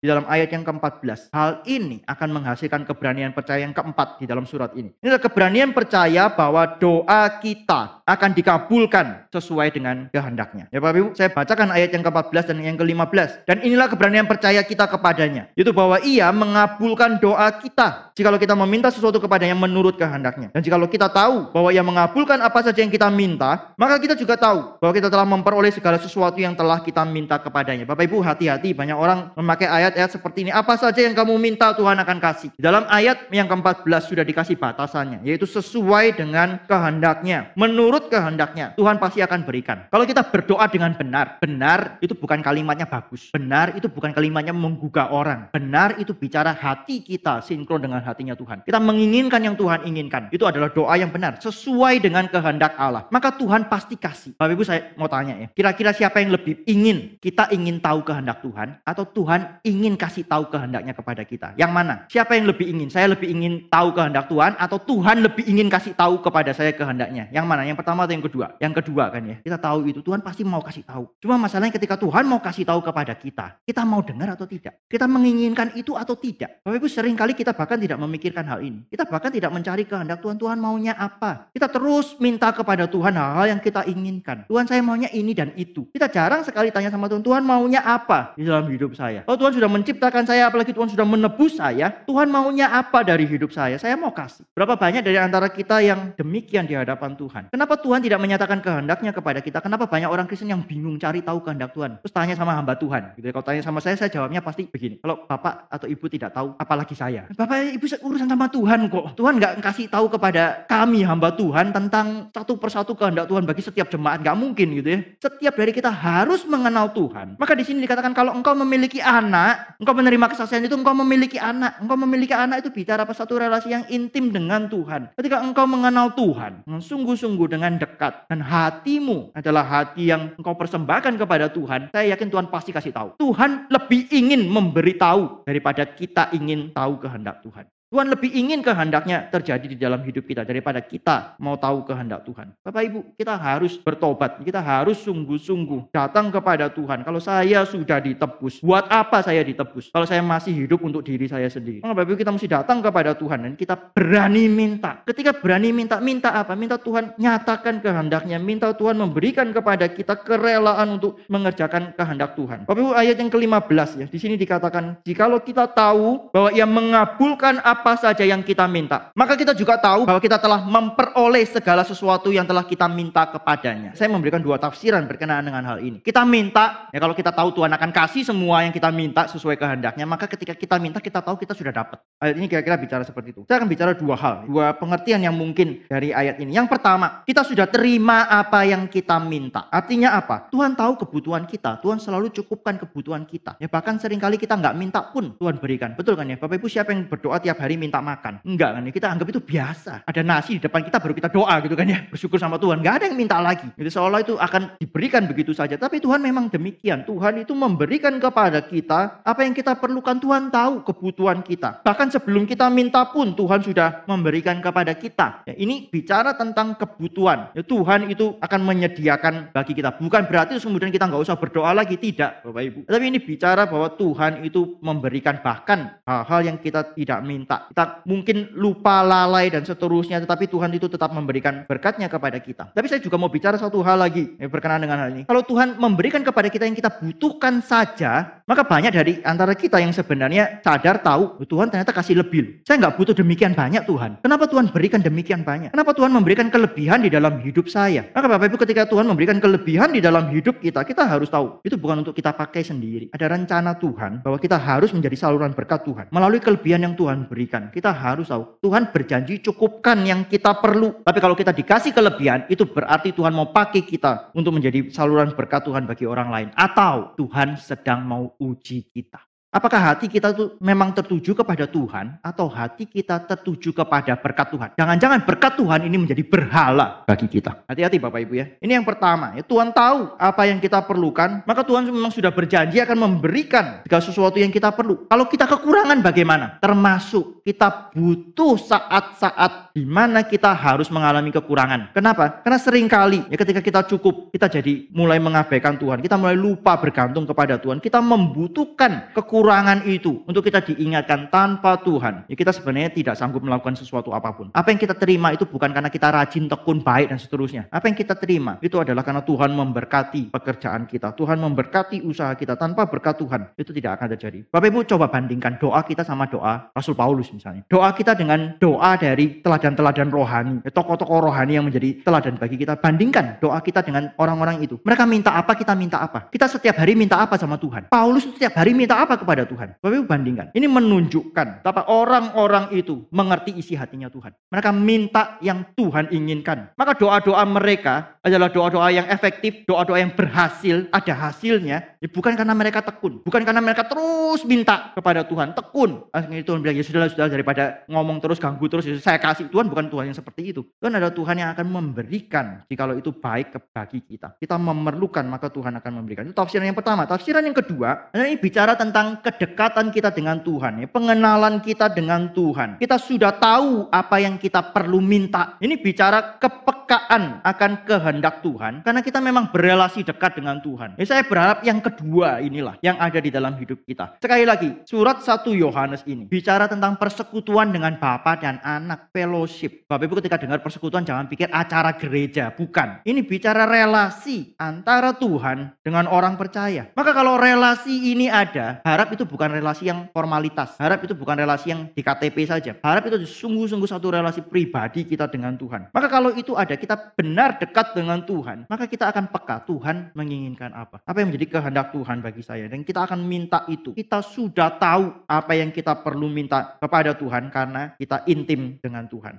di dalam ayat yang ke-14. Hal ini akan menghasilkan keberanian percaya yang keempat di dalam surat ini. Ini adalah keberanian percaya bahwa doa kita akan dikabulkan sesuai dengan kehendaknya. Ya Bapak Ibu, saya bacakan ayat yang ke-14 dan yang ke-15. Dan inilah keberanian percaya kita kepadanya. Itu bahwa ia mengabulkan doa kita. Jikalau kita meminta sesuatu kepadanya menurut kehendaknya. Dan jikalau kita tahu bahwa ia mengabulkan apa saja yang kita minta, maka kita juga tahu bahwa kita telah memperoleh segala sesuatu yang telah kita minta kepadanya. Bapak Ibu hati-hati banyak orang memakai ayat-ayat seperti ini. Apa saja yang kamu minta Tuhan akan kasih. Dalam ayat yang ke-14 sudah dikasih batasannya. Yaitu sesuai dengan kehendaknya. Menurut kehendaknya. Tuhan pasti akan berikan. Kalau kita berdoa dengan benar. Benar itu bukan kalimatnya bagus. Benar itu bukan kalimatnya menggugah orang. Benar itu bicara hati kita sinkron dengan hatinya Tuhan. Kita menginginkan yang Tuhan inginkan. Itu adalah doa yang benar. Sesuai dengan kehendak Allah. Maka Tuhan pasti kasih. Bapak Ibu saya mau tanya ya. Kira-kira siapa yang lebih ingin? Kita ingin tahu kehendak Tuhan. Atau Tuhan ingin kasih tahu kehendaknya kepada kita? Yang mana? Siapa yang lebih ingin? Saya lebih ingin tahu kehendak Tuhan. Atau Tuhan lebih ingin kasih tahu kepada saya kehendaknya? Yang mana? Yang pertama atau yang kedua? Yang kedua kan ya. Kita tahu itu. Tuhan pasti mau kasih tahu. Cuma masalahnya ketika Tuhan mau kasih tahu kepada kita. Kita mau dengar atau tidak? Kita menginginkan itu atau tidak? Bapak Ibu sering kali kita bahkan tidak memikirkan hal ini. Kita bahkan tidak mencari kehendak Tuhan. Tuhan maunya apa? Kita terus minta kepada Tuhan hal-hal yang kita inginkan. Tuhan saya maunya ini dan itu. Kita jarang sekali tanya sama Tuhan, Tuhan maunya apa di dalam hidup saya? Kalau Tuhan sudah menciptakan saya, apalagi Tuhan sudah menebus saya, Tuhan maunya apa dari hidup saya? Saya mau kasih. Berapa banyak dari antara kita yang demikian di hadapan Tuhan? Kenapa Tuhan tidak menyatakan kehendaknya kepada kita? Kenapa banyak orang Kristen yang bingung cari tahu kehendak Tuhan? Terus tanya sama hamba Tuhan. Gitu. ya. Kalau tanya sama saya, saya jawabnya pasti begini. Kalau Bapak atau Ibu tidak tahu, apalagi saya. Bapak Ibu urusan sama Tuhan kok. Tuhan nggak kasih tahu kepada kami hamba Tuhan tentang satu persatu kehendak Tuhan bagi setiap jemaat. Nggak mungkin gitu ya. Setiap dari kita harus mengenal Tuhan. Maka di sini dikatakan kalau engkau memiliki anak, engkau menerima kesaksian itu, engkau memiliki anak. Engkau memiliki anak itu bicara apa satu relasi yang intim dengan Tuhan. Ketika engkau mengenal Tuhan, sungguh-sungguh dengan dekat, dan hatimu adalah hati yang engkau persembahkan kepada Tuhan, saya yakin Tuhan pasti kasih tahu. Tuhan lebih ingin memberitahu daripada kita ingin tahu kehendak Tuhan. Tuhan lebih ingin kehendaknya terjadi di dalam hidup kita daripada kita mau tahu kehendak Tuhan. Bapak Ibu, kita harus bertobat. Kita harus sungguh-sungguh datang kepada Tuhan. Kalau saya sudah ditebus, buat apa saya ditebus? Kalau saya masih hidup untuk diri saya sendiri. Bapak Ibu kita mesti datang kepada Tuhan dan kita berani minta. Ketika berani minta, minta apa? Minta Tuhan nyatakan kehendaknya. Minta Tuhan memberikan kepada kita kerelaan untuk mengerjakan kehendak Tuhan. Bapak Ibu ayat yang ke-15 ya. Di sini dikatakan, jikalau kita tahu bahwa ia mengabulkan apa saja yang kita minta. Maka kita juga tahu bahwa kita telah memperoleh segala sesuatu yang telah kita minta kepadanya. Saya memberikan dua tafsiran berkenaan dengan hal ini. Kita minta, ya kalau kita tahu Tuhan akan kasih semua yang kita minta sesuai kehendaknya, maka ketika kita minta kita tahu kita sudah dapat. Ayat ini kira-kira bicara seperti itu. Saya akan bicara dua hal, dua pengertian yang mungkin dari ayat ini. Yang pertama, kita sudah terima apa yang kita minta. Artinya apa? Tuhan tahu kebutuhan kita. Tuhan selalu cukupkan kebutuhan kita. Ya bahkan sering kali kita nggak minta pun Tuhan berikan. Betul kan ya? Bapak Ibu siapa yang berdoa tiap hari hari minta makan. Enggak kan kita anggap itu biasa. Ada nasi di depan kita baru kita doa gitu kan ya. Bersyukur sama Tuhan. Enggak ada yang minta lagi. Jadi seolah itu akan diberikan begitu saja. Tapi Tuhan memang demikian. Tuhan itu memberikan kepada kita apa yang kita perlukan. Tuhan tahu kebutuhan kita. Bahkan sebelum kita minta pun Tuhan sudah memberikan kepada kita. Ya, ini bicara tentang kebutuhan. Ya, Tuhan itu akan menyediakan bagi kita. Bukan berarti kemudian kita nggak usah berdoa lagi. Tidak Bapak Ibu. Tapi ini bicara bahwa Tuhan itu memberikan bahkan hal-hal yang kita tidak minta kita mungkin lupa, lalai dan seterusnya, tetapi Tuhan itu tetap memberikan berkatnya kepada kita. Tapi saya juga mau bicara satu hal lagi ya, berkenaan dengan hal ini. Kalau Tuhan memberikan kepada kita yang kita butuhkan saja, maka banyak dari antara kita yang sebenarnya sadar tahu Tuhan ternyata kasih lebih. Saya nggak butuh demikian banyak Tuhan. Kenapa Tuhan berikan demikian banyak? Kenapa Tuhan memberikan kelebihan di dalam hidup saya? Maka Bapak Ibu ketika Tuhan memberikan kelebihan di dalam hidup kita, kita harus tahu itu bukan untuk kita pakai sendiri. Ada rencana Tuhan bahwa kita harus menjadi saluran berkat Tuhan melalui kelebihan yang Tuhan berikan. Kita harus tahu Tuhan berjanji cukupkan yang kita perlu. Tapi kalau kita dikasih kelebihan, itu berarti Tuhan mau pakai kita untuk menjadi saluran berkat Tuhan bagi orang lain. Atau Tuhan sedang mau uji kita. Apakah hati kita tuh memang tertuju kepada Tuhan atau hati kita tertuju kepada berkat Tuhan? Jangan-jangan berkat Tuhan ini menjadi berhala bagi kita. Hati-hati Bapak Ibu ya. Ini yang pertama ya. Tuhan tahu apa yang kita perlukan, maka Tuhan memang sudah berjanji akan memberikan segala sesuatu yang kita perlu. Kalau kita kekurangan bagaimana? Termasuk kita butuh saat-saat di mana kita harus mengalami kekurangan. Kenapa? Karena sering kali ya ketika kita cukup, kita jadi mulai mengabaikan Tuhan. Kita mulai lupa bergantung kepada Tuhan. Kita membutuhkan kekurangan kekurangan itu untuk kita diingatkan tanpa Tuhan, ya kita sebenarnya tidak sanggup melakukan sesuatu apa pun. Apa yang kita terima itu bukan karena kita rajin, tekun, baik dan seterusnya. Apa yang kita terima itu adalah karena Tuhan memberkati pekerjaan kita, Tuhan memberkati usaha kita. Tanpa berkat Tuhan itu tidak akan terjadi. Bapak Ibu coba bandingkan doa kita sama doa Rasul Paulus misalnya. Doa kita dengan doa dari teladan-teladan rohani, ya, tokoh-tokoh rohani yang menjadi teladan bagi kita. Bandingkan doa kita dengan orang-orang itu. Mereka minta apa, kita minta apa. Kita setiap hari minta apa sama Tuhan. Paulus setiap hari minta apa kepada Tuhan. Bapak Ibu bandingkan. Ini menunjukkan betapa orang-orang itu mengerti isi hatinya Tuhan. Mereka minta yang Tuhan inginkan. Maka doa-doa mereka adalah doa-doa yang efektif, doa-doa yang berhasil, ada hasilnya. Ya bukan karena mereka tekun. Bukan karena mereka terus minta kepada Tuhan. Tekun. Akhirnya Tuhan bilang, ya sudah sudah daripada ngomong terus, ganggu terus. Ya saya kasih. Tuhan bukan Tuhan yang seperti itu. Tuhan adalah Tuhan yang akan memberikan. Jikalau itu baik bagi kita. Kita memerlukan, maka Tuhan akan memberikan. Itu tafsiran yang pertama. Tafsiran yang kedua, ini bicara tentang kedekatan kita dengan Tuhan. Ya. Pengenalan kita dengan Tuhan. Kita sudah tahu apa yang kita perlu minta. Ini bicara kepekaan akan kehendak Tuhan. Karena kita memang berelasi dekat dengan Tuhan. Ya, saya berharap yang kedua inilah yang ada di dalam hidup kita. Sekali lagi, surat 1 Yohanes ini bicara tentang persekutuan dengan Bapa dan anak, fellowship. Bapak Ibu ketika dengar persekutuan jangan pikir acara gereja, bukan. Ini bicara relasi antara Tuhan dengan orang percaya. Maka kalau relasi ini ada, harap itu bukan relasi yang formalitas. Harap itu bukan relasi yang di KTP saja. Harap itu sungguh-sungguh satu relasi pribadi kita dengan Tuhan. Maka kalau itu ada, kita benar dekat dengan Tuhan, maka kita akan peka Tuhan menginginkan apa. Apa yang menjadi kehendak Tuhan bagi saya. Dan kita akan minta itu. Kita sudah tahu apa yang kita perlu minta kepada Tuhan karena kita intim dengan Tuhan.